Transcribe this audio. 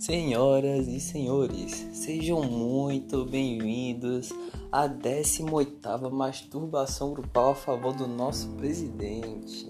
Senhoras e senhores, sejam muito bem-vindos à 18ª masturbação grupal a favor do nosso presidente.